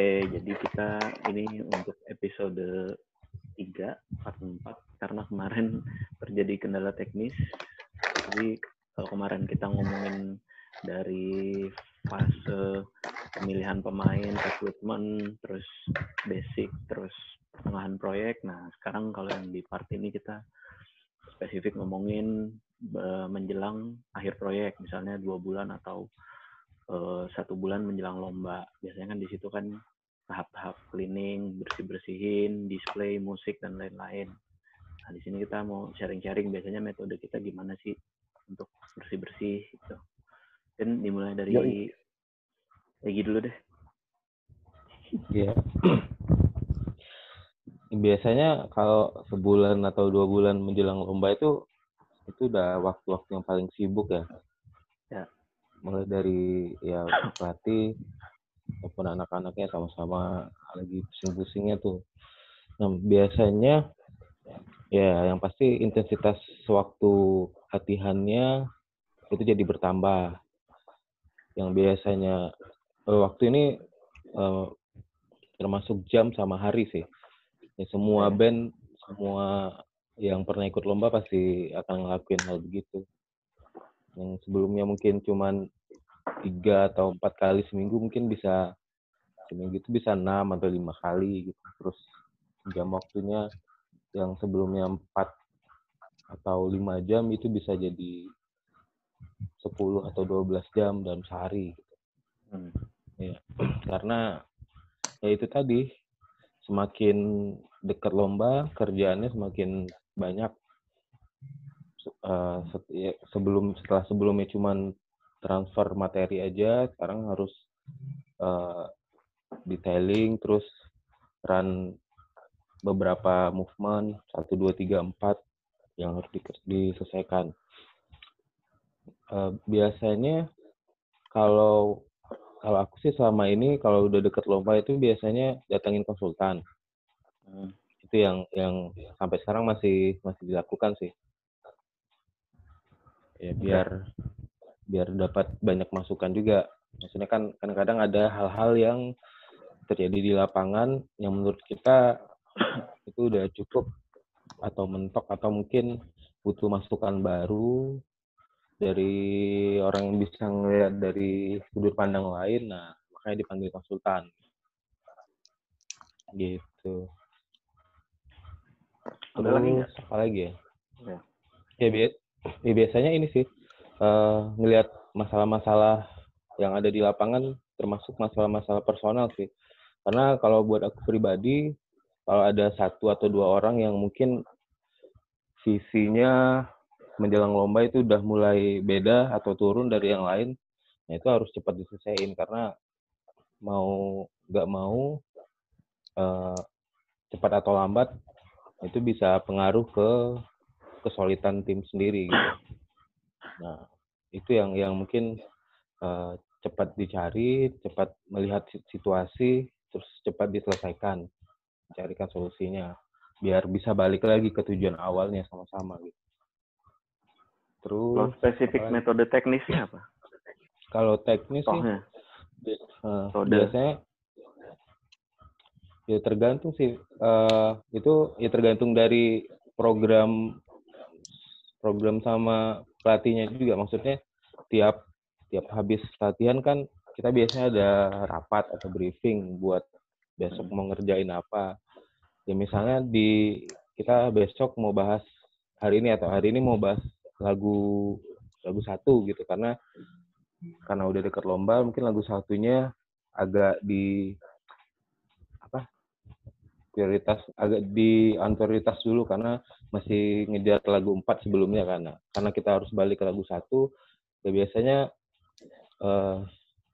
Oke, jadi kita ini untuk episode 3, part 4, karena kemarin terjadi kendala teknis. Jadi kalau kemarin kita ngomongin dari fase pemilihan pemain, rekrutmen, terus basic, terus pertengahan proyek. Nah, sekarang kalau yang di part ini kita spesifik ngomongin eh, menjelang akhir proyek, misalnya dua bulan atau uh, satu bulan menjelang lomba. Biasanya kan di situ kan tahap-tahap cleaning, bersih-bersihin, display, musik dan lain-lain. Nah, di sini kita mau sharing-sharing biasanya metode kita gimana sih untuk bersih-bersih gitu. Dan dimulai dari Yoi. Egi dulu deh. Iya. Biasanya kalau sebulan atau dua bulan menjelang lomba itu itu udah waktu-waktu yang paling sibuk ya. Ya mulai dari ya pelatih ataupun anak-anaknya sama-sama lagi pusing-pusingnya tuh. Nah, biasanya ya yang pasti intensitas waktu latihannya itu jadi bertambah. Yang biasanya eh, waktu ini eh, termasuk jam sama hari sih. Ya, semua band, semua yang pernah ikut lomba pasti akan ngelakuin hal begitu yang sebelumnya mungkin cuman tiga atau empat kali seminggu mungkin bisa seminggu itu bisa enam atau lima kali gitu terus jam waktunya yang sebelumnya empat atau lima jam itu bisa jadi sepuluh atau dua belas jam dalam sehari gitu. Hmm. Ya, karena ya itu tadi semakin dekat lomba kerjaannya semakin banyak uh, sebelum setelah sebelumnya cuman transfer materi aja sekarang harus uh, detailing terus run beberapa movement satu dua tiga empat yang harus di, diselesaikan. Uh, biasanya kalau kalau aku sih selama ini kalau udah deket lomba itu biasanya datangin konsultan. Hmm. itu yang yang sampai sekarang masih masih dilakukan sih. Ya biar biar dapat banyak masukan juga. Maksudnya kan kadang-kadang ada hal-hal yang terjadi di lapangan yang menurut kita itu udah cukup atau mentok atau mungkin butuh masukan baru dari orang yang bisa ngeliat dari sudut pandang lain. Nah makanya dipanggil konsultan. Gitu. Ada lagi apa lagi ya? Ya, ya ya biasanya ini sih uh, ngelihat masalah-masalah yang ada di lapangan termasuk masalah-masalah personal sih karena kalau buat aku pribadi kalau ada satu atau dua orang yang mungkin visinya menjelang lomba itu udah mulai beda atau turun dari yang lain nah itu harus cepat diselesaikan karena mau nggak mau uh, cepat atau lambat itu bisa pengaruh ke kesulitan tim sendiri gitu. Nah, itu yang yang mungkin uh, cepat dicari, cepat melihat situasi, terus cepat diselesaikan, carikan solusinya, biar bisa balik lagi ke tujuan awalnya sama-sama gitu. Terus Kalau spesifik apa? metode teknisnya apa? Kalau teknis Tohnya. sih uh, biasanya ya tergantung sih uh, itu ya tergantung dari program program sama pelatihnya juga. Maksudnya tiap tiap habis latihan kan kita biasanya ada rapat atau briefing buat besok mau ngerjain apa. Ya misalnya di kita besok mau bahas hari ini atau hari ini mau bahas lagu lagu satu gitu. Karena karena udah deket lomba mungkin lagu satunya agak di prioritas agak di prioritas dulu karena masih ngejar lagu empat sebelumnya karena karena kita harus balik ke lagu satu ya biasanya uh,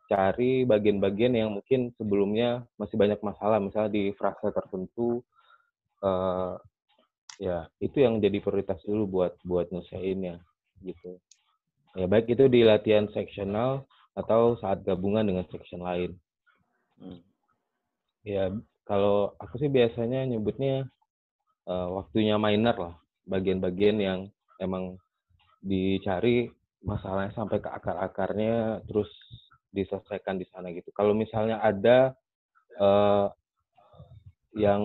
cari bagian-bagian yang mungkin sebelumnya masih banyak masalah misalnya di frasa tertentu uh, ya itu yang jadi prioritas dulu buat buat nyelesainnya gitu. Ya baik itu di latihan seksional atau saat gabungan dengan section lain. Hmm. ya kalau aku sih biasanya nyebutnya uh, waktunya minor lah, bagian-bagian yang emang dicari masalahnya sampai ke akar-akarnya terus diselesaikan di sana gitu. Kalau misalnya ada uh, yang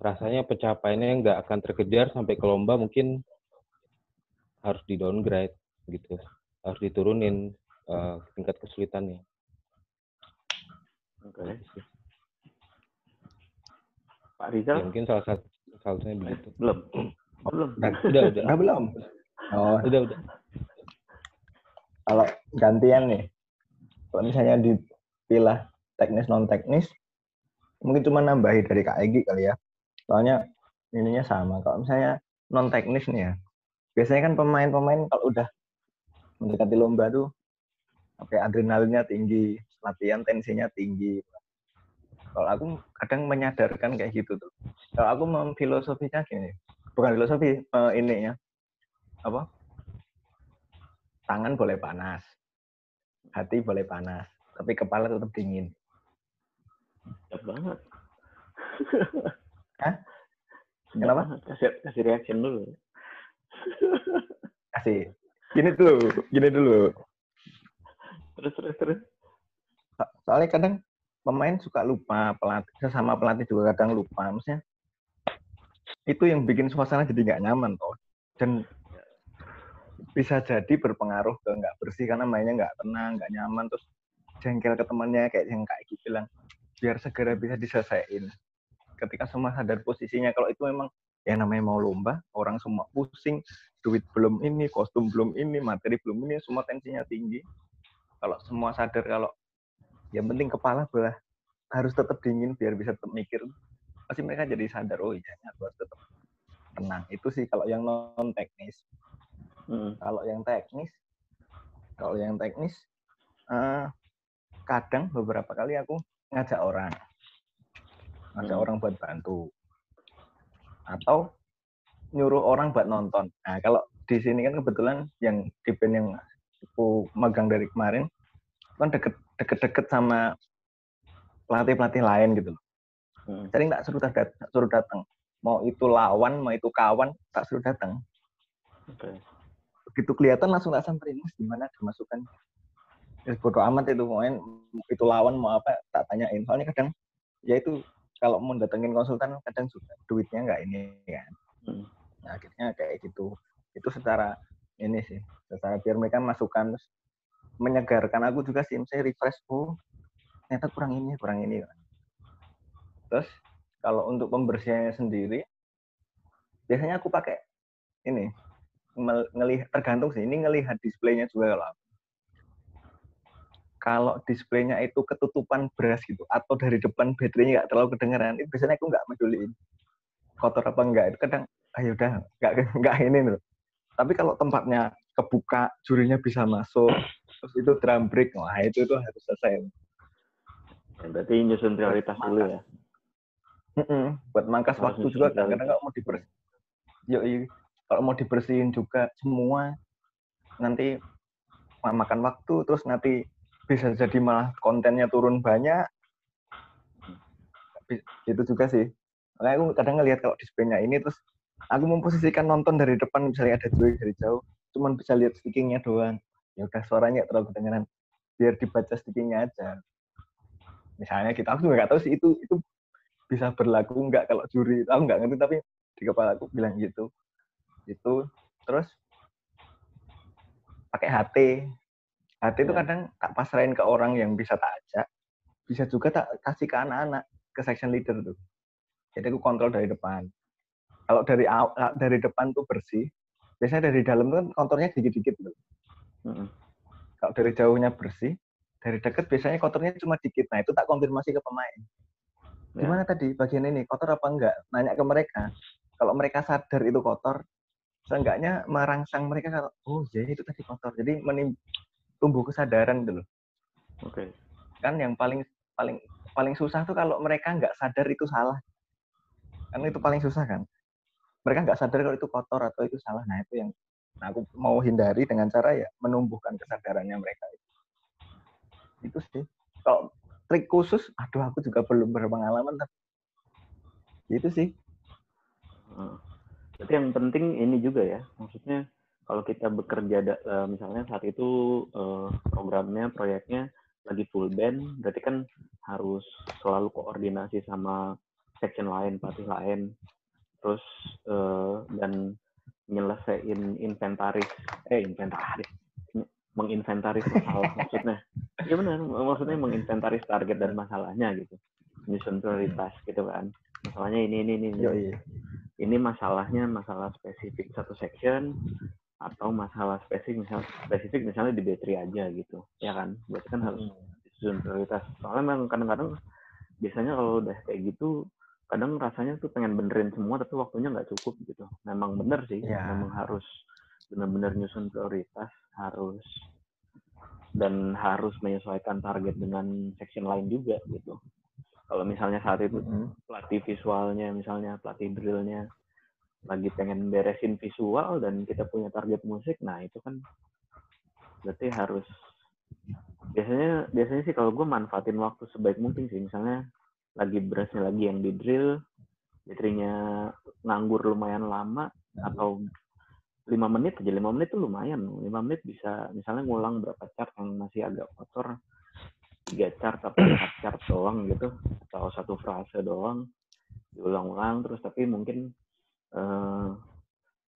rasanya pencapaiannya nggak akan terkejar sampai ke lomba mungkin harus di downgrade gitu harus diturunin uh, tingkat kesulitannya. Oke. Okay. Pak Rizal? Ya, mungkin salah satu salah satunya begitu. Belum. belum. Udah, udah, udah. Udah belum. Oh, udah, udah. Kalau gantian nih, kalau misalnya dipilah teknis non teknis, mungkin cuma nambahi dari Kak Egi kali ya. Soalnya ininya sama. Kalau misalnya non teknis nih ya, biasanya kan pemain-pemain kalau udah mendekati lomba tuh oke adrenalinnya tinggi, latihan tensinya tinggi. Kalau aku kadang menyadarkan kayak gitu tuh. Kalau aku memfilosofinya gini, bukan filosofi uh, ini ya, apa? Tangan boleh panas, hati boleh panas, tapi kepala tetap dingin. Siap banget. Hah? Kenapa? Kasih, kasih reaction dulu. kasih. Gini dulu, gini dulu. Terus, terus, terus. So soalnya kadang pemain suka lupa, pelatih, sesama pelatih juga kadang lupa. Maksudnya, itu yang bikin suasana jadi nggak nyaman toh. Dan bisa jadi berpengaruh ke nggak bersih karena mainnya nggak tenang, nggak nyaman, terus jengkel ke temannya kayak yang kayak gitu bilang biar segera bisa diselesaikan. Ketika semua sadar posisinya, kalau itu memang ya namanya mau lomba, orang semua pusing, duit belum ini, kostum belum ini, materi belum ini, semua tensinya tinggi. Kalau semua sadar kalau yang penting kepala belah harus tetap dingin biar bisa tetap mikir, pasti mereka jadi sadar, oh iya, harus tetap tenang. Itu sih kalau yang non teknis. Hmm. Kalau yang teknis, kalau yang teknis, uh, kadang beberapa kali aku ngajak orang ngajak hmm. orang buat bantu atau nyuruh orang buat nonton nah kalau di sini kan kebetulan yang di band yang aku magang dari kemarin kan deket deket deket sama pelatih pelatih lain gitu loh. Hmm. jadi nggak suruh datang suruh datang mau itu lawan mau itu kawan tak suruh datang okay. begitu kelihatan langsung tak samperin mas gimana ada masukan? Ya bodo amat itu main itu lawan mau apa tak tanyain. Soalnya kadang ya itu kalau mau datengin konsultan kadang juga duitnya nggak ini kan. Hmm. nah, akhirnya kayak gitu. Itu secara ini sih secara biar mereka masukkan menyegarkan. Aku juga sih saya refresh oh ternyata kurang ini kurang ini. Terus kalau untuk pembersihannya sendiri biasanya aku pakai ini ngelihat tergantung sih ini ngelihat displaynya juga kalau kalau displaynya itu ketutupan beras gitu atau dari depan baterainya nggak terlalu kedengeran itu biasanya aku nggak peduliin kotor apa enggak itu kadang ayo ah, udah nggak nggak ini loh tapi kalau tempatnya kebuka jurinya bisa masuk terus itu drum break. Wah itu tuh harus selesai. Ya, berarti nyusun prioritas dulu ya? mm -mm. buat mangkas waktu juga kadang nggak mau dibersihin Yo, kalau mau dibersihin juga semua nanti makan waktu terus nanti bisa jadi malah kontennya turun banyak. Itu juga sih. Makanya aku kadang ngelihat kalau displaynya ini terus aku memposisikan nonton dari depan misalnya ada Joy dari jauh cuman bisa lihat stickingnya doang ya udah suaranya terlalu kedengeran biar dibaca stickingnya aja. Misalnya kita aku nggak tahu sih itu itu bisa berlaku nggak kalau juri. Aku nggak ngerti tapi di kepala aku bilang gitu. Itu terus pakai HT hati itu ya. kadang tak pasrahin ke orang yang bisa tak ajak. Bisa juga tak kasih ke anak-anak ke section leader tuh. Jadi aku kontrol dari depan. Kalau dari dari depan tuh bersih biasanya dari dalam tuh kan kontrolnya dikit-dikit tuh hmm. kalau dari jauhnya bersih dari dekat biasanya kotornya cuma dikit nah itu tak konfirmasi ke pemain ya. gimana tadi bagian ini kotor apa enggak nanya ke mereka kalau mereka sadar itu kotor seenggaknya merangsang mereka kalau oh jadi itu tadi kotor jadi menim tumbuh kesadaran dulu. Oke. Okay. Kan yang paling paling paling susah tuh kalau mereka nggak sadar itu salah. Kan itu paling susah kan. Mereka nggak sadar kalau itu kotor atau itu salah. Nah itu yang nah aku mau hindari dengan cara ya menumbuhkan kesadarannya mereka. Itu sih. Kalau trik khusus, aduh aku juga belum berpengalaman. Tapi itu sih. Hmm. Berarti yang penting ini juga ya, maksudnya kalau kita bekerja uh, misalnya saat itu uh, programnya proyeknya lagi full band berarti kan harus selalu koordinasi sama section lain pelatih lain terus uh, dan nyelesain inventaris eh inventaris menginventaris masalah maksudnya. Ya benar maksudnya menginventaris target dan masalahnya gitu. Nyusun prioritas gitu kan. Masalahnya ini ini ini ini, ini masalahnya masalah spesifik satu section atau masalah spesifik misalnya spesifik misalnya di battery aja gitu ya kan? Berarti kan harus disusun prioritas. Soalnya memang kadang-kadang biasanya kalau udah kayak gitu kadang rasanya tuh pengen benerin semua tapi waktunya nggak cukup gitu memang bener sih yeah. memang harus benar-benar nyusun prioritas harus dan harus menyesuaikan target dengan section lain juga gitu. Kalau misalnya saat itu mm-hmm. pelatih visualnya, misalnya pelatih drillnya lagi pengen beresin visual dan kita punya target musik, nah itu kan berarti harus biasanya biasanya sih kalau gue manfaatin waktu sebaik mungkin sih misalnya lagi berasnya lagi yang di drill baterainya nganggur lumayan lama atau lima menit aja lima menit tuh lumayan. Lima menit bisa misalnya ngulang berapa chart yang masih agak kotor tiga chart atau empat chart doang gitu atau satu frase doang diulang-ulang terus. Tapi mungkin uh,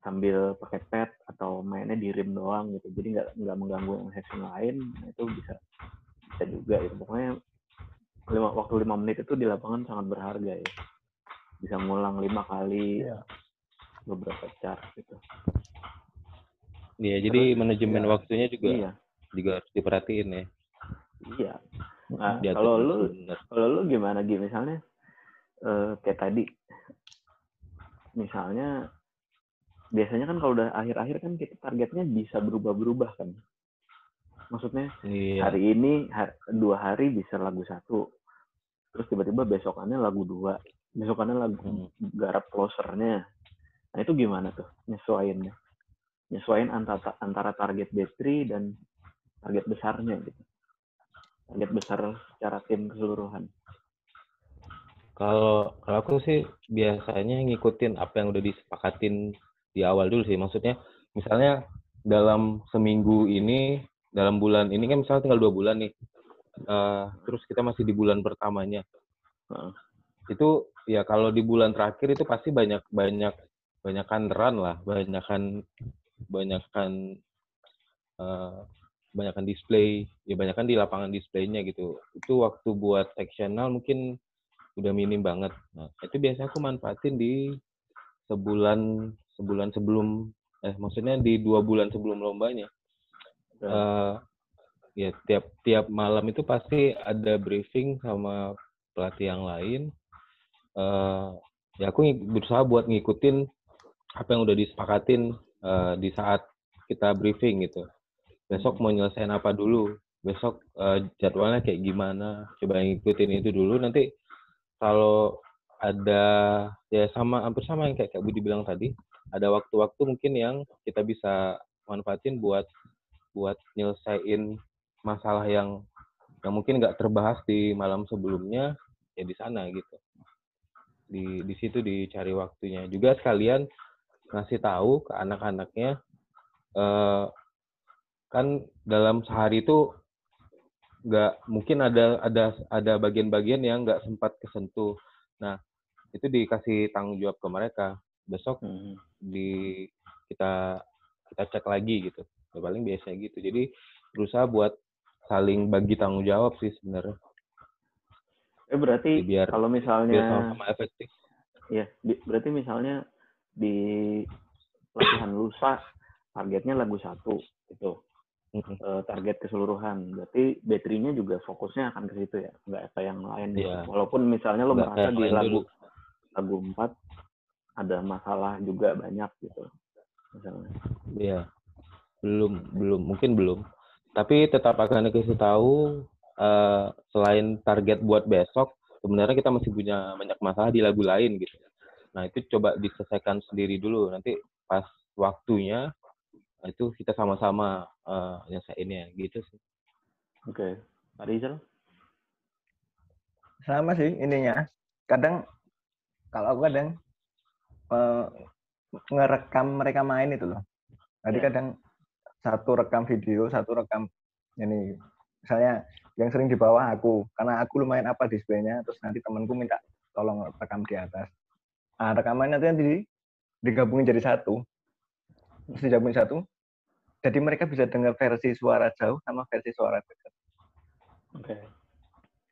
sambil pakai pad atau mainnya di rim doang gitu. Jadi nggak nggak mengganggu yang section lain nah itu bisa bisa juga itu pokoknya lima, waktu lima menit itu di lapangan sangat berharga ya bisa ngulang lima kali yeah beberapa chart gitu. Iya, jadi manajemen ya, waktunya juga iya. juga harus diperhatiin ya. Iya. Nah, kalau lu kalau lu gimana gitu misalnya uh, kayak tadi misalnya biasanya kan kalau udah akhir-akhir kan kita targetnya bisa berubah-berubah kan. Maksudnya iya. hari ini hari, dua hari bisa lagu satu, terus tiba-tiba besokannya lagu dua, besokannya lagu hmm. garap closernya, Nah itu gimana tuh nyesuainnya? Nyesuain antara antara target battery dan target besarnya gitu. Target besar secara tim keseluruhan. Kalau kalau aku sih biasanya ngikutin apa yang udah disepakatin di awal dulu sih. Maksudnya misalnya dalam seminggu ini, dalam bulan ini kan misalnya tinggal dua bulan nih. Uh, terus kita masih di bulan pertamanya. Uh. Itu ya kalau di bulan terakhir itu pasti banyak banyak banyakkan run lah, banyakkan banyakkan uh, banyakkan display, ya banyakkan di lapangan displaynya gitu. Itu waktu buat sectional mungkin udah minim banget. Nah, itu biasanya aku manfaatin di sebulan sebulan sebelum eh maksudnya di dua bulan sebelum lombanya. Uh, ya tiap tiap malam itu pasti ada briefing sama pelatih yang lain. Uh, ya aku berusaha buat ngikutin apa yang udah disepakatin uh, di saat kita briefing gitu. Besok mau nyelesain apa dulu, besok uh, jadwalnya kayak gimana, coba ngikutin itu dulu. Nanti kalau ada ya sama hampir sama yang kayak Kak Budi bilang tadi, ada waktu-waktu mungkin yang kita bisa manfaatin buat buat nyelesain masalah yang yang mungkin nggak terbahas di malam sebelumnya ya di sana gitu di di situ dicari waktunya juga sekalian ngasih tahu ke anak-anaknya uh, kan dalam sehari itu nggak mungkin ada ada ada bagian-bagian yang nggak sempat kesentuh. Nah itu dikasih tanggung jawab ke mereka. Besok hmm. di kita kita cek lagi gitu. Ya, paling biasa gitu. Jadi berusaha buat saling bagi tanggung jawab sih sebenarnya. Eh berarti biar kalau misalnya biar sama-sama efektif. Iya, berarti misalnya di latihan lusa targetnya lagu satu gitu uh, target keseluruhan berarti baterainya juga fokusnya akan ke situ ya nggak apa yang lain yeah. Iya. walaupun misalnya lo merasa di lagu dulu. lagu empat ada masalah juga banyak gitu misalnya iya yeah. Belum belum mungkin belum tapi tetap akan dikasih tahu uh, selain target buat besok sebenarnya kita masih punya banyak masalah di lagu lain gitu Nah, itu coba diselesaikan sendiri dulu. Nanti pas waktunya nah itu kita sama-sama uh, nyelesainnya gitu sih. Oke. Okay. Pak Rizal? Sama sih ininya. Kadang kalau aku kadang uh, ngerekam mereka main itu loh. Jadi yeah. kadang satu rekam video, satu rekam ini. Misalnya yang sering di bawah aku karena aku lumayan apa displaynya terus nanti temanku minta tolong rekam di atas. Nah rekamannya nanti digabungin jadi satu. Terus digabungin satu jadi mereka bisa dengar versi suara jauh sama versi suara dekat. Oke. Okay.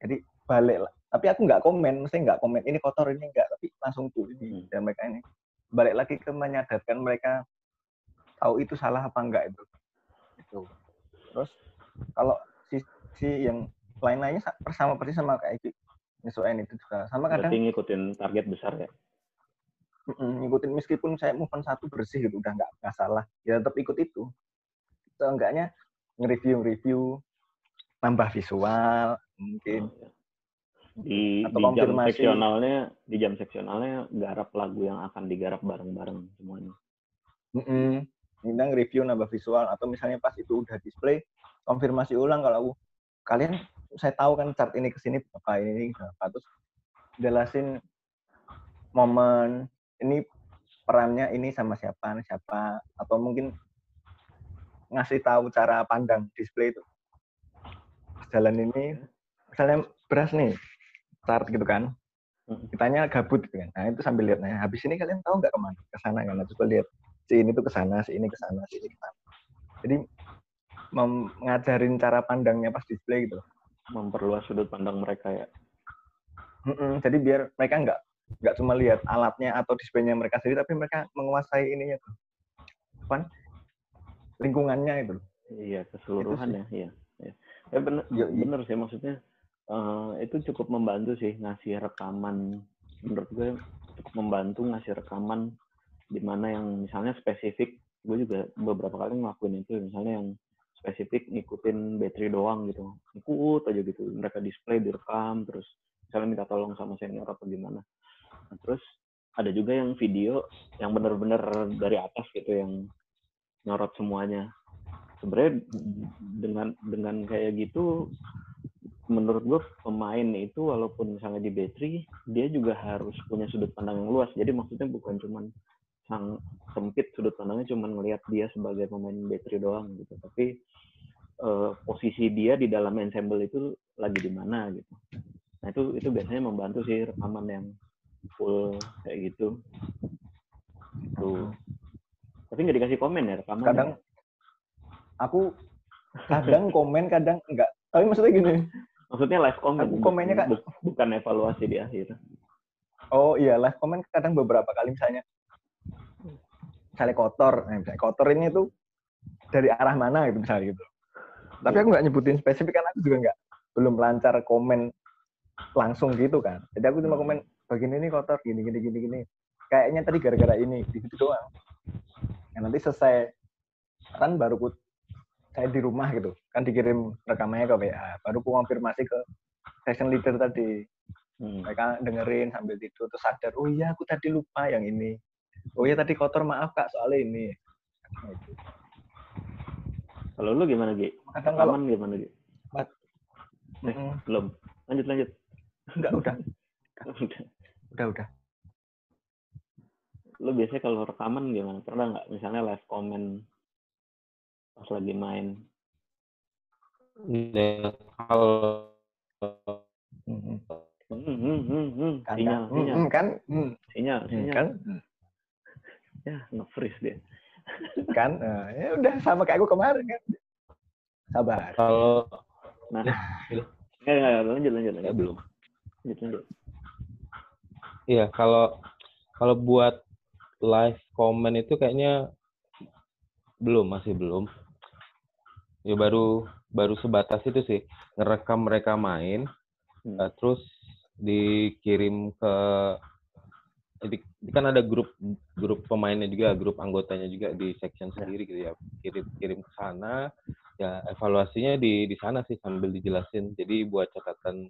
jadi balik lah. Tapi aku nggak komen mesti nggak komen ini kotor ini enggak tapi langsung tuh ini hmm. dan mereka ini. Balik lagi ke menyadarkan mereka tahu itu salah apa enggak itu itu terus kalau sisi yang lain-lainnya sama persis sama kayak nyesuaiin itu juga. Sama kadang Berarti ngikutin target besar ya? Ngikutin meskipun saya move satu bersih gitu udah nggak nggak salah. Ya tetap ikut itu. Seenggaknya nge-review review nambah visual mungkin. Oh, ya. di, atau di jam seksionalnya di jam seksionalnya garap lagu yang akan digarap bareng-bareng semuanya? Mm -mm. Ini review nambah visual atau misalnya pas itu udah display konfirmasi ulang kalau kalian saya tahu kan chart ini ke sini apa ini apa. Terus jelasin momen ini perannya ini sama siapa siapa atau mungkin ngasih tahu cara pandang display itu. Jalan ini misalnya beras nih chart gitu kan. Kitanya gabut gitu kan. Nah itu sambil lihat nah habis ini kalian tahu nggak ke mana ke sana kan? Nah, coba lihat si ini tuh ke sana si ini ke sana si ini ke sana. Jadi mengajarin cara pandangnya pas display gitu memperluas sudut pandang mereka ya. Mm-mm, jadi biar mereka nggak nggak cuma lihat alatnya atau displaynya mereka sendiri tapi mereka menguasai ininya tuh. Apa? Lingkungannya itu iya keseluruhan itu ya iya ya. ya bener ya, bener sih maksudnya uh, itu cukup membantu sih ngasih rekaman. Menurut gue cukup membantu ngasih rekaman di mana yang misalnya spesifik gue juga beberapa kali ngelakuin itu misalnya yang spesifik ngikutin battery doang gitu. Ikut aja gitu mereka display direkam terus misalnya minta tolong sama senior atau gimana. Nah, terus ada juga yang video yang bener-bener dari atas gitu yang nyorot semuanya. Sebenarnya dengan dengan kayak gitu menurut gue pemain itu walaupun misalnya di battery dia juga harus punya sudut pandang yang luas. Jadi maksudnya bukan cuman sang sempit sudut pandangnya cuma ngelihat dia sebagai pemain battery doang gitu. Tapi uh, posisi dia di dalam ensemble itu lagi di mana gitu. Nah itu itu biasanya membantu sih rekaman yang full kayak gitu. Tuh tapi nggak dikasih komen ya rekaman kadang aku kadang komen kadang enggak tapi maksudnya gini. Maksudnya live comment aku komennya kan bukan evaluasi di akhir. Oh iya live comment kadang beberapa kali misalnya misalnya kotor, nah, misalnya kotor ini tuh dari arah mana gitu misalnya gitu. Tapi aku nggak nyebutin spesifik kan aku juga nggak belum lancar komen langsung gitu kan. Jadi aku cuma komen bagian ini kotor gini gini gini gini. Kayaknya tadi gara-gara ini gitu doang. Nah, nanti selesai kan baru ku, saya di rumah gitu kan dikirim rekamannya ke WA baru ku konfirmasi ke session leader tadi hmm. mereka dengerin sambil tidur terus sadar oh iya aku tadi lupa yang ini oh ya tadi kotor maaf kak soalnya ini kalau lu gimana Gi? Kadang kalau gimana Gi? Eh, mm. belum. Lanjut lanjut. Enggak udah. udah. Udah udah. Lu biasanya kalau rekaman gimana? Pernah nggak misalnya live comment pas lagi main? Ya, kalau hmm, hmm, hmm, hmm. sinyal, sinyal. kan, sinyal, sinyal. Kan, ya nge-freeze dia. Kan? Nah, ya udah sama kayak aku kemarin kan. Sabar. Kalau nah. Nggak nggak lanjut lanjut lanjut. Ya, belum. Lanjut lanjut. Iya kalau kalau buat live comment itu kayaknya belum masih belum. Ya baru baru sebatas itu sih. Ngerekam mereka main hmm. uh, terus dikirim ke kan ada grup grup pemainnya juga, grup anggotanya juga di section ya. sendiri gitu ya. Kirim kirim ke sana, ya evaluasinya di di sana sih sambil dijelasin. Jadi buat catatan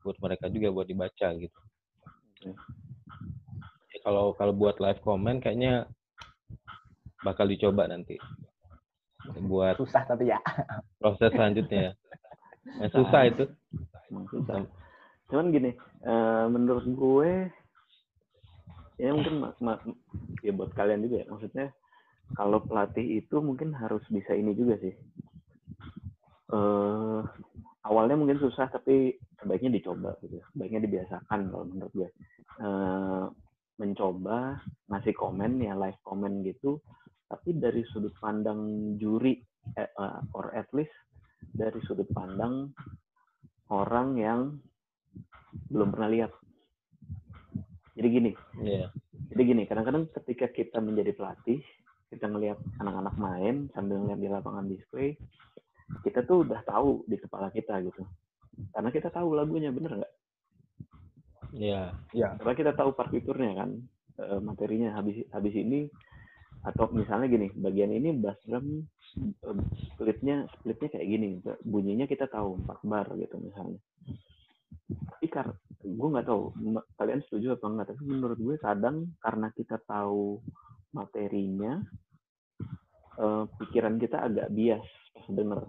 buat mereka juga buat dibaca gitu. Ya. Kalau kalau buat live comment kayaknya bakal dicoba nanti. Buat susah tapi ya. Proses selanjutnya. Ya, susah itu. Susah. Cuman gini, uh, menurut gue ya mungkin mak, mak, ya buat kalian juga ya. Maksudnya kalau pelatih itu mungkin harus bisa ini juga sih. Uh, awalnya mungkin susah tapi sebaiknya dicoba gitu sebaiknya dibiasakan kalau menurut gue. Uh, mencoba ngasih komen ya live komen gitu. Tapi dari sudut pandang juri eh, uh, or at least dari sudut pandang orang yang belum pernah lihat jadi gini yeah. jadi gini kadang-kadang ketika kita menjadi pelatih kita ngelihat anak-anak main sambil ngeliat di lapangan display kita tuh udah tahu di kepala kita gitu karena kita tahu lagunya bener nggak Iya. Yeah. Ya. Karena kita tahu partiturnya kan eh, materinya habis habis ini atau misalnya gini bagian ini bass drum eh, splitnya splitnya kayak gini bunyinya kita tahu empat bar gitu misalnya tapi karena gue nggak tahu kalian setuju apa enggak tapi menurut gue kadang karena kita tahu materinya uh, pikiran kita agak bias pas denger.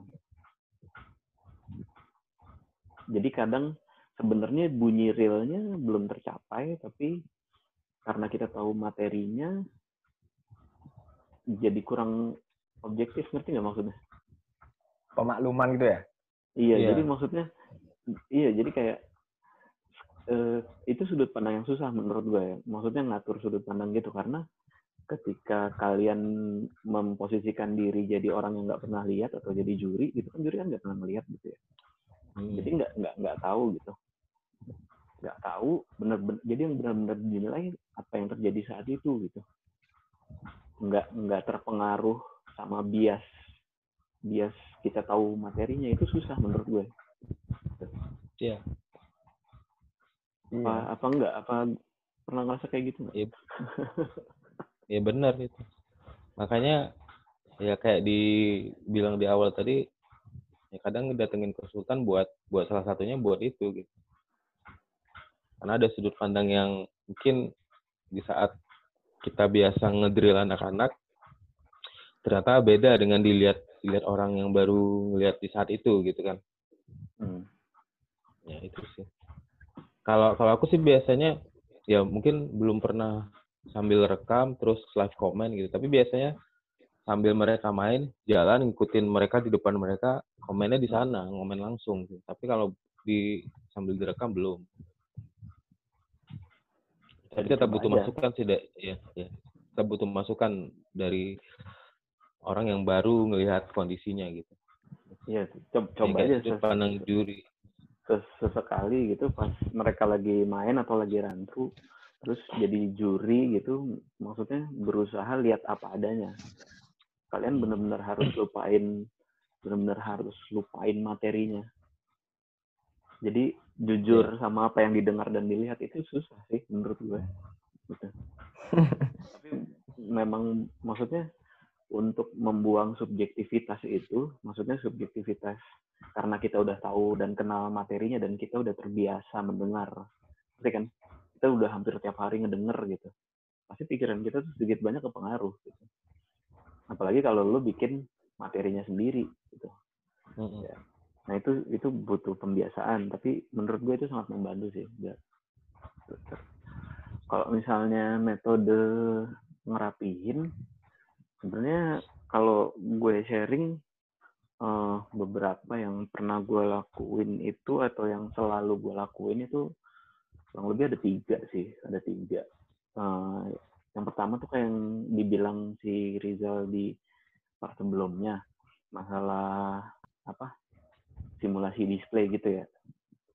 Jadi kadang sebenarnya bunyi realnya belum tercapai, tapi karena kita tahu materinya, jadi kurang objektif, ngerti nggak maksudnya? Pemakluman gitu ya? Iya, yeah. jadi maksudnya, iya, jadi kayak uh, itu sudut pandang yang susah menurut gue ya. Maksudnya ngatur sudut pandang gitu karena ketika kalian memposisikan diri jadi orang yang nggak pernah lihat atau jadi juri gitu kan juri kan nggak pernah melihat gitu ya. Hmm. jadi nggak nggak nggak tahu gitu. Nggak tahu benar-benar jadi yang benar-benar dinilai apa yang terjadi saat itu gitu. Nggak nggak terpengaruh sama bias bias kita tahu materinya itu susah menurut gue iya apa iya. apa enggak apa pernah ngerasa kayak gitu nggak? Iya. ya benar itu makanya ya kayak dibilang di awal tadi ya kadang datengin konsultan buat buat salah satunya buat itu gitu karena ada sudut pandang yang mungkin di saat kita biasa ngedrill anak-anak ternyata beda dengan dilihat dilihat orang yang baru lihat di saat itu gitu kan hmm. ya itu sih kalau kalau aku sih biasanya ya mungkin belum pernah sambil rekam terus live comment gitu tapi biasanya sambil mereka main jalan ngikutin mereka di depan mereka komennya di sana ngomen langsung gitu. tapi kalau di sambil direkam belum tapi tetap butuh aja. masukan sih deh ya ya tetap butuh masukan dari orang yang baru ngelihat kondisinya gitu Iya, coba, coba ya, aja pandang juri. Sesekali gitu pas mereka lagi main atau lagi rantu, terus jadi juri gitu maksudnya berusaha lihat apa adanya kalian benar-benar harus lupain benar-benar harus lupain materinya jadi jujur iya. sama apa yang didengar dan dilihat itu susah sih menurut gue gitu. tapi memang maksudnya untuk membuang subjektivitas itu maksudnya subjektivitas karena kita udah tahu dan kenal materinya dan kita udah terbiasa mendengar. Berarti kan? Kita udah hampir tiap hari ngedenger gitu. Pasti pikiran kita tuh sedikit banyak kepengaruh gitu. Apalagi kalau lo bikin materinya sendiri gitu. Ya. nah itu itu butuh pembiasaan. Tapi menurut gue itu sangat membantu sih biar kalau misalnya metode ngerapihin sebenarnya kalau gue sharing uh, beberapa yang pernah gue lakuin itu atau yang selalu gue lakuin itu kurang lebih ada tiga sih ada tiga. Uh, yang pertama tuh kayak yang dibilang si Rizal di part sebelumnya masalah apa simulasi display gitu ya.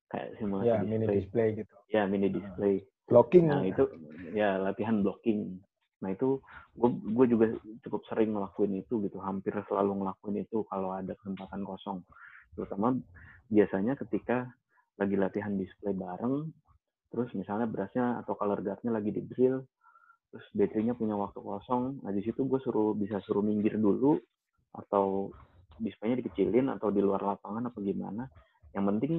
Kayak simulasi ya, display. mini display. gitu. Ya mini display. Blocking nah itu ya latihan blocking nah itu gue juga cukup sering ngelakuin itu gitu hampir selalu ngelakuin itu kalau ada kesempatan kosong. Terutama biasanya ketika lagi latihan display bareng terus misalnya berasnya atau color guardnya lagi di drill terus baterainya punya waktu kosong nah di situ gue suruh bisa suruh minggir dulu atau displaynya dikecilin atau di luar lapangan apa gimana. Yang penting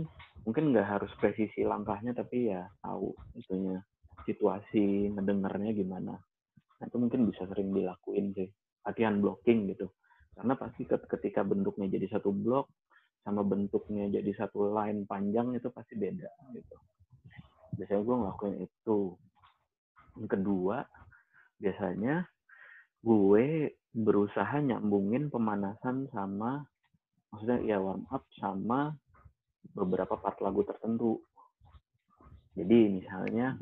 mungkin nggak harus presisi langkahnya tapi ya tahu itunya situasi ngedengarnya gimana nah itu mungkin bisa sering dilakuin sih latihan blocking gitu. Karena pasti ketika bentuknya jadi satu blok sama bentuknya jadi satu line panjang itu pasti beda gitu. Biasanya gue ngelakuin itu. Yang kedua biasanya gue berusaha nyambungin pemanasan sama maksudnya ya warm up sama beberapa part lagu tertentu. Jadi misalnya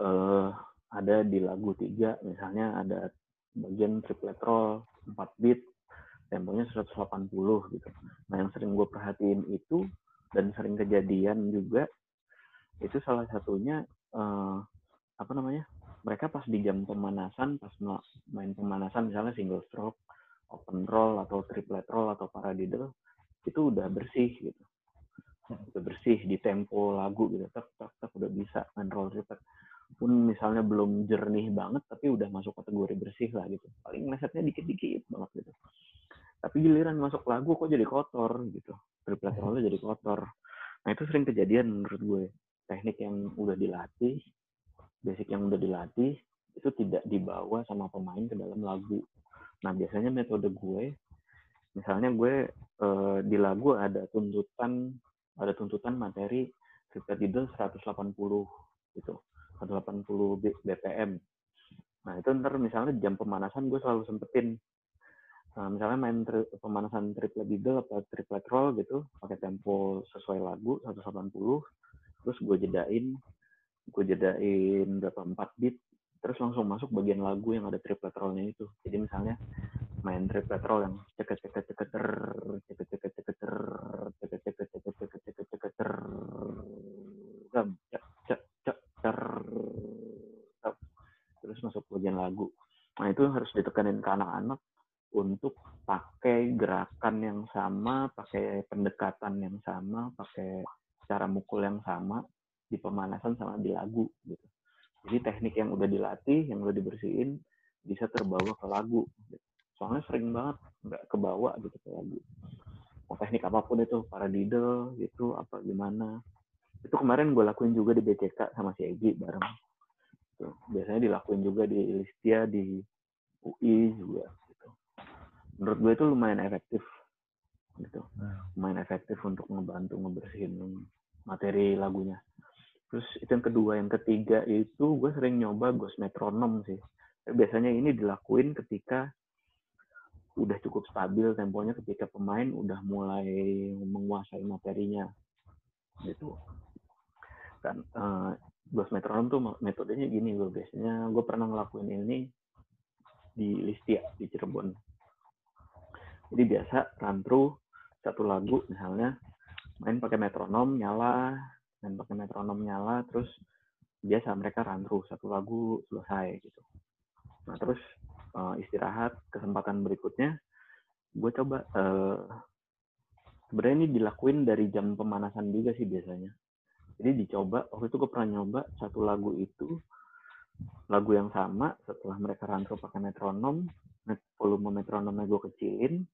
uh, ada di lagu tiga, misalnya ada bagian triplet roll 4 beat, temponya 180 gitu. Nah yang sering gue perhatiin itu dan sering kejadian juga itu salah satunya uh, apa namanya mereka pas di jam pemanasan pas main pemanasan misalnya single stroke open roll atau triplet roll atau paradiddle itu udah bersih gitu udah bersih di tempo lagu gitu tak tak tak udah bisa main roll triplet pun misalnya belum jernih banget tapi udah masuk kategori bersih lah gitu. Paling mesetnya dikit-dikit banget gitu. Tapi giliran masuk lagu kok jadi kotor gitu. Triplet rollnya jadi kotor. Nah itu sering kejadian menurut gue. Teknik yang udah dilatih basic yang udah dilatih itu tidak dibawa sama pemain ke dalam lagu. Nah biasanya metode gue misalnya gue uh, di lagu ada tuntutan ada tuntutan materi Victor Diddle 180 gitu 180 BPM nah itu ntar misalnya jam pemanasan gue selalu sempetin. Nah, misalnya main tri pemanasan triple diddle atau triplet roll gitu pakai tempo sesuai lagu 180 terus gue jedain gue jedain berapa beat terus langsung masuk bagian lagu yang ada triplet rollnya itu. Jadi misalnya main triplet roll yang ceket ceket ceket ceket ceket ceket ceket ceket ceket ceket ceket ceket ter gam cek cek cek ter terus masuk bagian lagu nah ditekanin ke anak-anak untuk pakai gerakan yang sama pakai pendekatan yang sama pakai cara mukul yang sama di pemanasan sama di lagu gitu. Jadi teknik yang udah dilatih, yang udah dibersihin bisa terbawa ke lagu. Gitu. Soalnya sering banget nggak kebawa gitu ke lagu. Mau teknik apa pun itu, paradiddle gitu, apa gimana. Itu kemarin gue lakuin juga di BCK sama si Egi bareng. Gitu. Biasanya dilakuin juga di Listia, di UI juga. Gitu. Menurut gue itu lumayan efektif gitu hmm. lumayan efektif untuk ngebantu ngebersihin materi lagunya Terus itu yang kedua, yang ketiga itu gue ghost metronom sih. Biasanya ini dilakuin ketika udah cukup stabil temponya ketika pemain udah mulai menguasai materinya. Gitu. Kan uh, ghost metronom tuh metodenya gini gue biasanya gue pernah ngelakuin ini di Listia di Cirebon. Jadi biasa run through satu lagu misalnya main pakai metronom nyala dan pakai metronom nyala terus biasa mereka run through satu lagu selesai gitu. Nah terus uh, istirahat kesempatan berikutnya gue coba uh, sebenarnya ini dilakuin dari jam pemanasan juga sih biasanya. Jadi dicoba waktu itu gue pernah nyoba satu lagu itu lagu yang sama setelah mereka run through pakai metronom volume metronomnya gue kecilin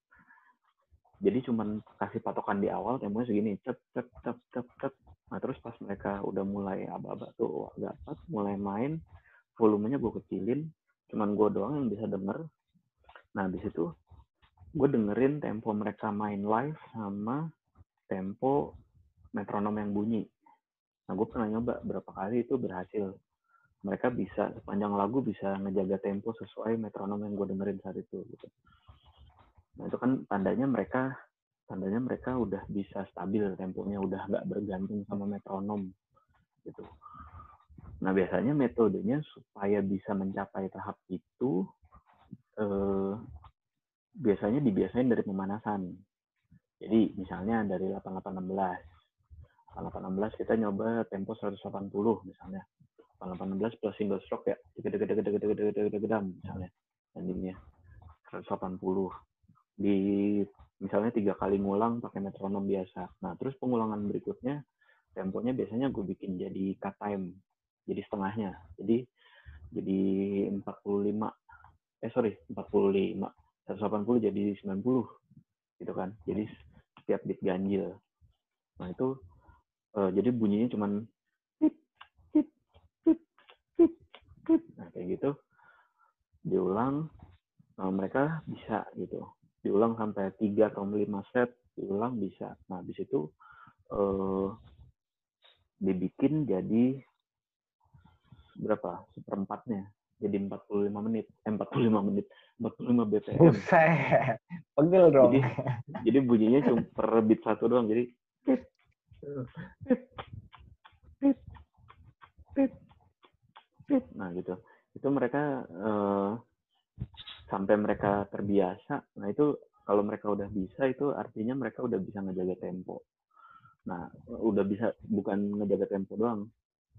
jadi cuman kasih patokan di awal temponya segini cep cep cep cep cep. Nah terus pas mereka udah mulai aba-aba tuh agak pas mulai main volumenya gue kecilin cuman gue doang yang bisa denger. Nah di situ gue dengerin tempo mereka main live sama tempo metronom yang bunyi. Nah gue pernah nyoba berapa kali itu berhasil. Mereka bisa sepanjang lagu bisa ngejaga tempo sesuai metronom yang gue dengerin saat itu gitu Nah itu kan tandanya mereka tandanya mereka udah bisa stabil temponya, udah nggak bergantung sama metronom gitu. Nah biasanya metodenya supaya bisa mencapai tahap itu eh, biasanya dibiasain dari pemanasan. Jadi misalnya dari 8816. 8816 kita nyoba tempo 180 misalnya. 8816 plus single stroke ya, misalnya endingnya 180 di misalnya tiga kali ngulang pakai metronom biasa. Nah, terus pengulangan berikutnya temponya biasanya gue bikin jadi cut time. Jadi setengahnya. Jadi jadi 45 eh sorry 45 180 jadi 90 gitu kan. Jadi setiap beat ganjil. Nah, itu uh, jadi bunyinya cuman Nah, kayak gitu diulang nah, mereka bisa gitu diulang sampai tiga atau lima set diulang bisa. Nah habis itu eh, dibikin jadi berapa? Seperempatnya. Jadi 45 menit. Eh, 45 menit. 45 BPM Buset. pegel dong. Jadi, jadi bunyinya cuma per beat satu doang. Jadi nah gitu. Itu mereka uh, sampai mereka terbiasa nah itu kalau mereka udah bisa itu artinya mereka udah bisa ngejaga tempo. Nah udah bisa bukan ngejaga tempo doang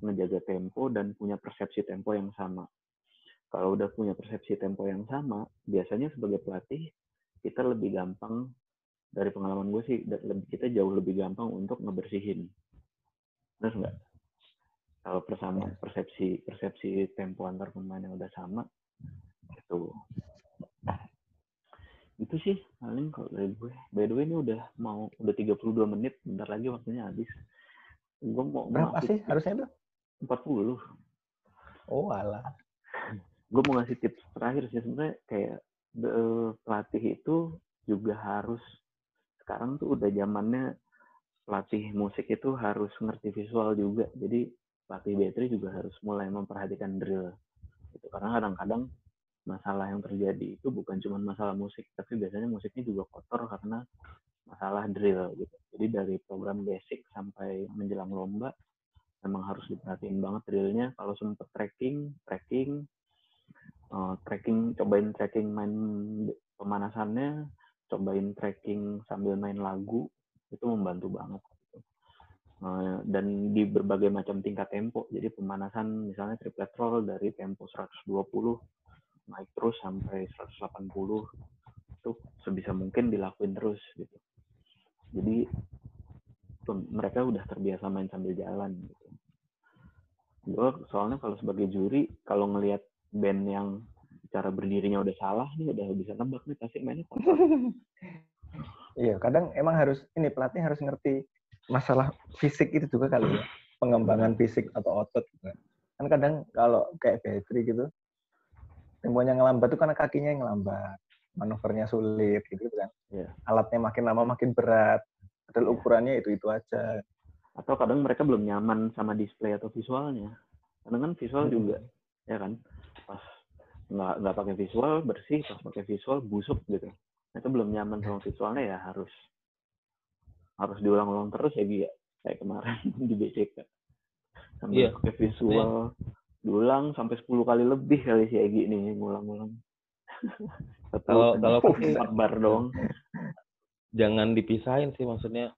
ngejaga tempo dan punya persepsi tempo yang sama. Kalau udah punya persepsi tempo yang sama biasanya sebagai pelatih kita lebih gampang dari pengalaman gue sih kita jauh lebih gampang untuk ngebersihin. Benar nggak? Kalau persama iya. persepsi persepsi tempo antar pemain yang udah sama itu itu sih paling kalau dari gue. By the way ini udah mau udah 32 menit. Bentar lagi waktunya habis. Gue mau berapa sih harusnya itu 40 oh alah. Gue mau ngasih tips terakhir sih. Sebenarnya kayak the, pelatih itu juga harus sekarang tuh udah zamannya pelatih musik itu harus ngerti visual juga. Jadi pelatih battery juga harus mulai memperhatikan drill. Gitu. Karena kadang-kadang masalah yang terjadi itu bukan cuma masalah musik tapi biasanya musiknya juga kotor karena masalah drill gitu. Jadi dari program basic sampai menjelang lomba memang harus diperhatiin banget drillnya. Kalau sempet tracking tracking uh, tracking cobain tracking main pemanasannya cobain tracking sambil main lagu itu membantu banget Eh, dan di berbagai macam tingkat tempo. Jadi pemanasan misalnya triplet roll dari tempo 120 naik terus sampai 180 itu sebisa mungkin dilakuin terus gitu. Jadi mereka udah terbiasa main sambil jalan gitu. Gue soalnya kalau sebagai juri kalau ngelihat band yang cara berdirinya udah salah nih udah bisa nebak nih pasti mainnya Iya, kadang emang harus ini pelatih harus ngerti masalah fisik itu juga kali ya pengembangan fisik atau otot juga. kan kadang kalau kayak battery gitu temponya ngelambat tuh karena kakinya yang ngelambat manuvernya sulit gitu kan yeah. alatnya makin lama makin berat padahal yeah. ukurannya itu itu aja atau kadang mereka belum nyaman sama display atau visualnya karena kan visual hmm. juga ya kan pas nggak nggak pakai visual bersih pas pakai visual busuk gitu itu belum nyaman sama visualnya ya harus harus diulang-ulang terus ya Gia kayak kemarin di BCK sambil yeah. pakai visual yeah. Diulang sampai 10 kali lebih kali si Egi nih ngulang-ngulang. Kalau kalau empat bar dong. Jangan dipisahin sih maksudnya.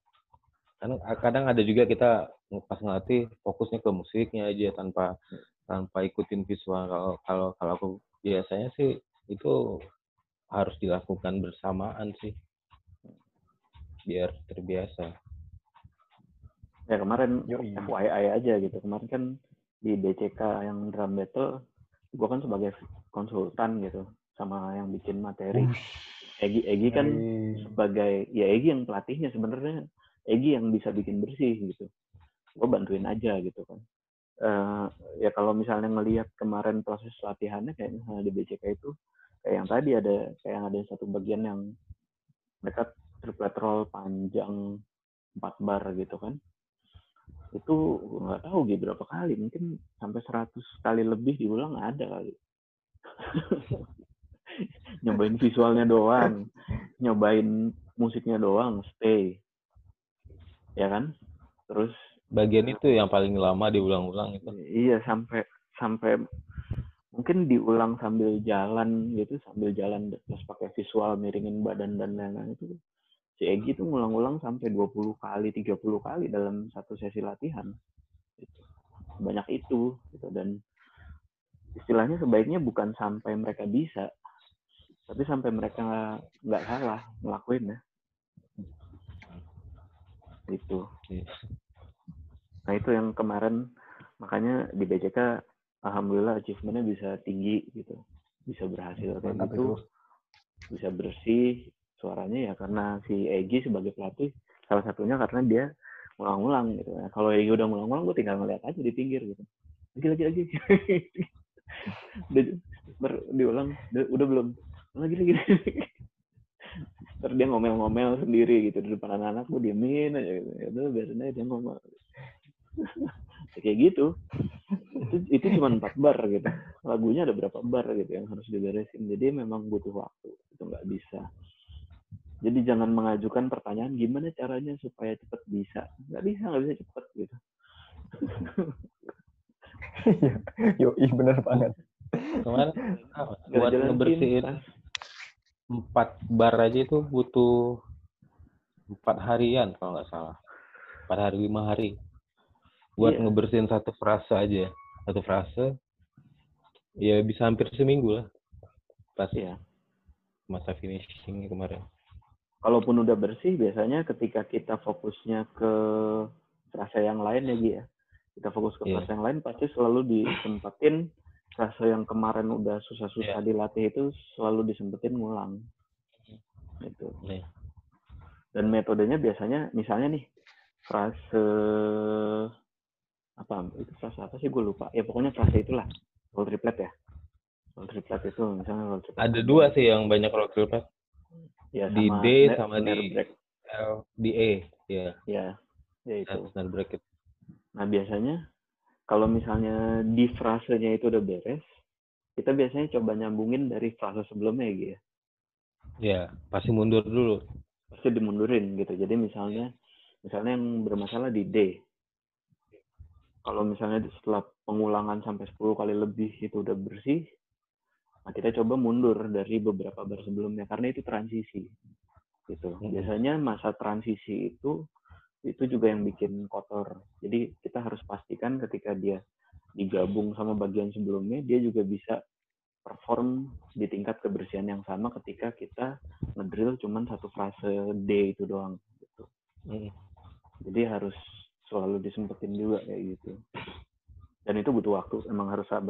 Kan kadang ada juga kita pas ngelatih fokusnya ke musiknya aja tanpa tanpa ikutin visual. Kalau kalau kalau aku biasanya sih itu harus dilakukan bersamaan sih. Biar terbiasa. Ya kemarin FYI aja gitu. Kemarin kan di BCK yang drum battle gue kan sebagai konsultan gitu sama yang bikin materi. Egi Egi kan sebagai ya Egi yang pelatihnya sebenarnya. Egi yang bisa bikin bersih gitu. Gue bantuin aja gitu kan. Uh, ya kalau misalnya ngelihat kemarin proses latihannya kayak misalnya di BCK itu kayak yang tadi ada kayak ada satu bagian yang mereka triplet roll panjang 4 bar gitu kan itu nggak tahu gitu berapa kali. Mungkin sampai 100 kali lebih diulang ada kali. Nyobain visualnya doang. Nyobain musiknya doang stay. Ya kan? Terus bagian itu yang paling lama diulang-ulang itu. Iya sampai sampai mungkin diulang sambil jalan gitu sambil jalan terus pakai visual miringin badan dan lain-lain itu si Egi tuh ngulang-ulang sampai 20 kali, 30 kali dalam satu sesi latihan. Gitu. Banyak itu gitu dan istilahnya sebaiknya bukan sampai mereka bisa, tapi sampai mereka nggak salah ngelakuin ya. Itu. Nah itu yang kemarin makanya di BCK alhamdulillah achievementnya bisa tinggi gitu, bisa berhasil kayak gitu, bisa bersih, suaranya ya karena si Egi sebagai pelatih salah satunya karena dia ngulang-ngulang gitu. Nah, kalau Egi udah ngulang-ngulang, gue tinggal ngeliat aja di pinggir gitu. Lagi lagi lagi. ber, diulang, udah, belum. Lagi lagi. Terus dia ngomel-ngomel sendiri gitu di depan anak-anak, gue diemin aja gitu. Ya udah biasanya dia ngomel. kayak gitu. Itu itu cuma empat bar gitu. Lagunya ada berapa bar gitu yang harus diberesin. Jadi memang butuh waktu. Itu nggak bisa jadi jangan mengajukan pertanyaan gimana caranya supaya cepat bisa nggak bisa nggak bisa cepet gitu Iya, yoi bener banget. Nggak buat ngebersihin empat bar aja itu butuh empat harian kalau nggak salah. Empat hari lima hari. Buat Iya. ngebersihin satu frase aja. Satu frase ya bisa hampir seminggu lah. Pas Iya. masa finishing kemarin. Kalaupun udah bersih biasanya ketika kita fokusnya ke frasa yang lain ya Gi ya kita fokus ke Iya. frasa yang lain pasti selalu disempetin frasa yang kemarin udah susah-susah Iya. dilatih itu selalu disempetin ngulang gitu Iya. dan metodenya biasanya misalnya nih frase apa itu frase apa sih gue lupa ya pokoknya frase itulah roll triplet ya roll triplet itu misalnya roll triplet Ada dua sih yang banyak roll triplet. Ya, di D sama di- break. L di E, ya. ya ya itu Snare bracket. Nah, biasanya kalau misalnya di frasenya itu udah beres, kita biasanya coba nyambungin dari frase sebelumnya gitu ya. Ya, pasti mundur dulu. Pasti dimundurin gitu. Jadi misalnya misalnya yang bermasalah di D. Kalau misalnya setelah pengulangan sampai 10 kali lebih itu udah bersih, nah kita coba mundur dari beberapa bar sebelumnya karena itu transisi. Gitu. Mm-mm. Biasanya masa transisi itu itu juga yang bikin kotor. Jadi kita harus pastikan ketika dia digabung sama bagian sebelumnya, dia juga bisa perform di tingkat kebersihan yang sama ketika kita ngedrill cuman satu frase D itu doang. Gitu. Mm. Jadi harus selalu disempetin juga kayak gitu. Dan itu butuh waktu, emang harus sabar.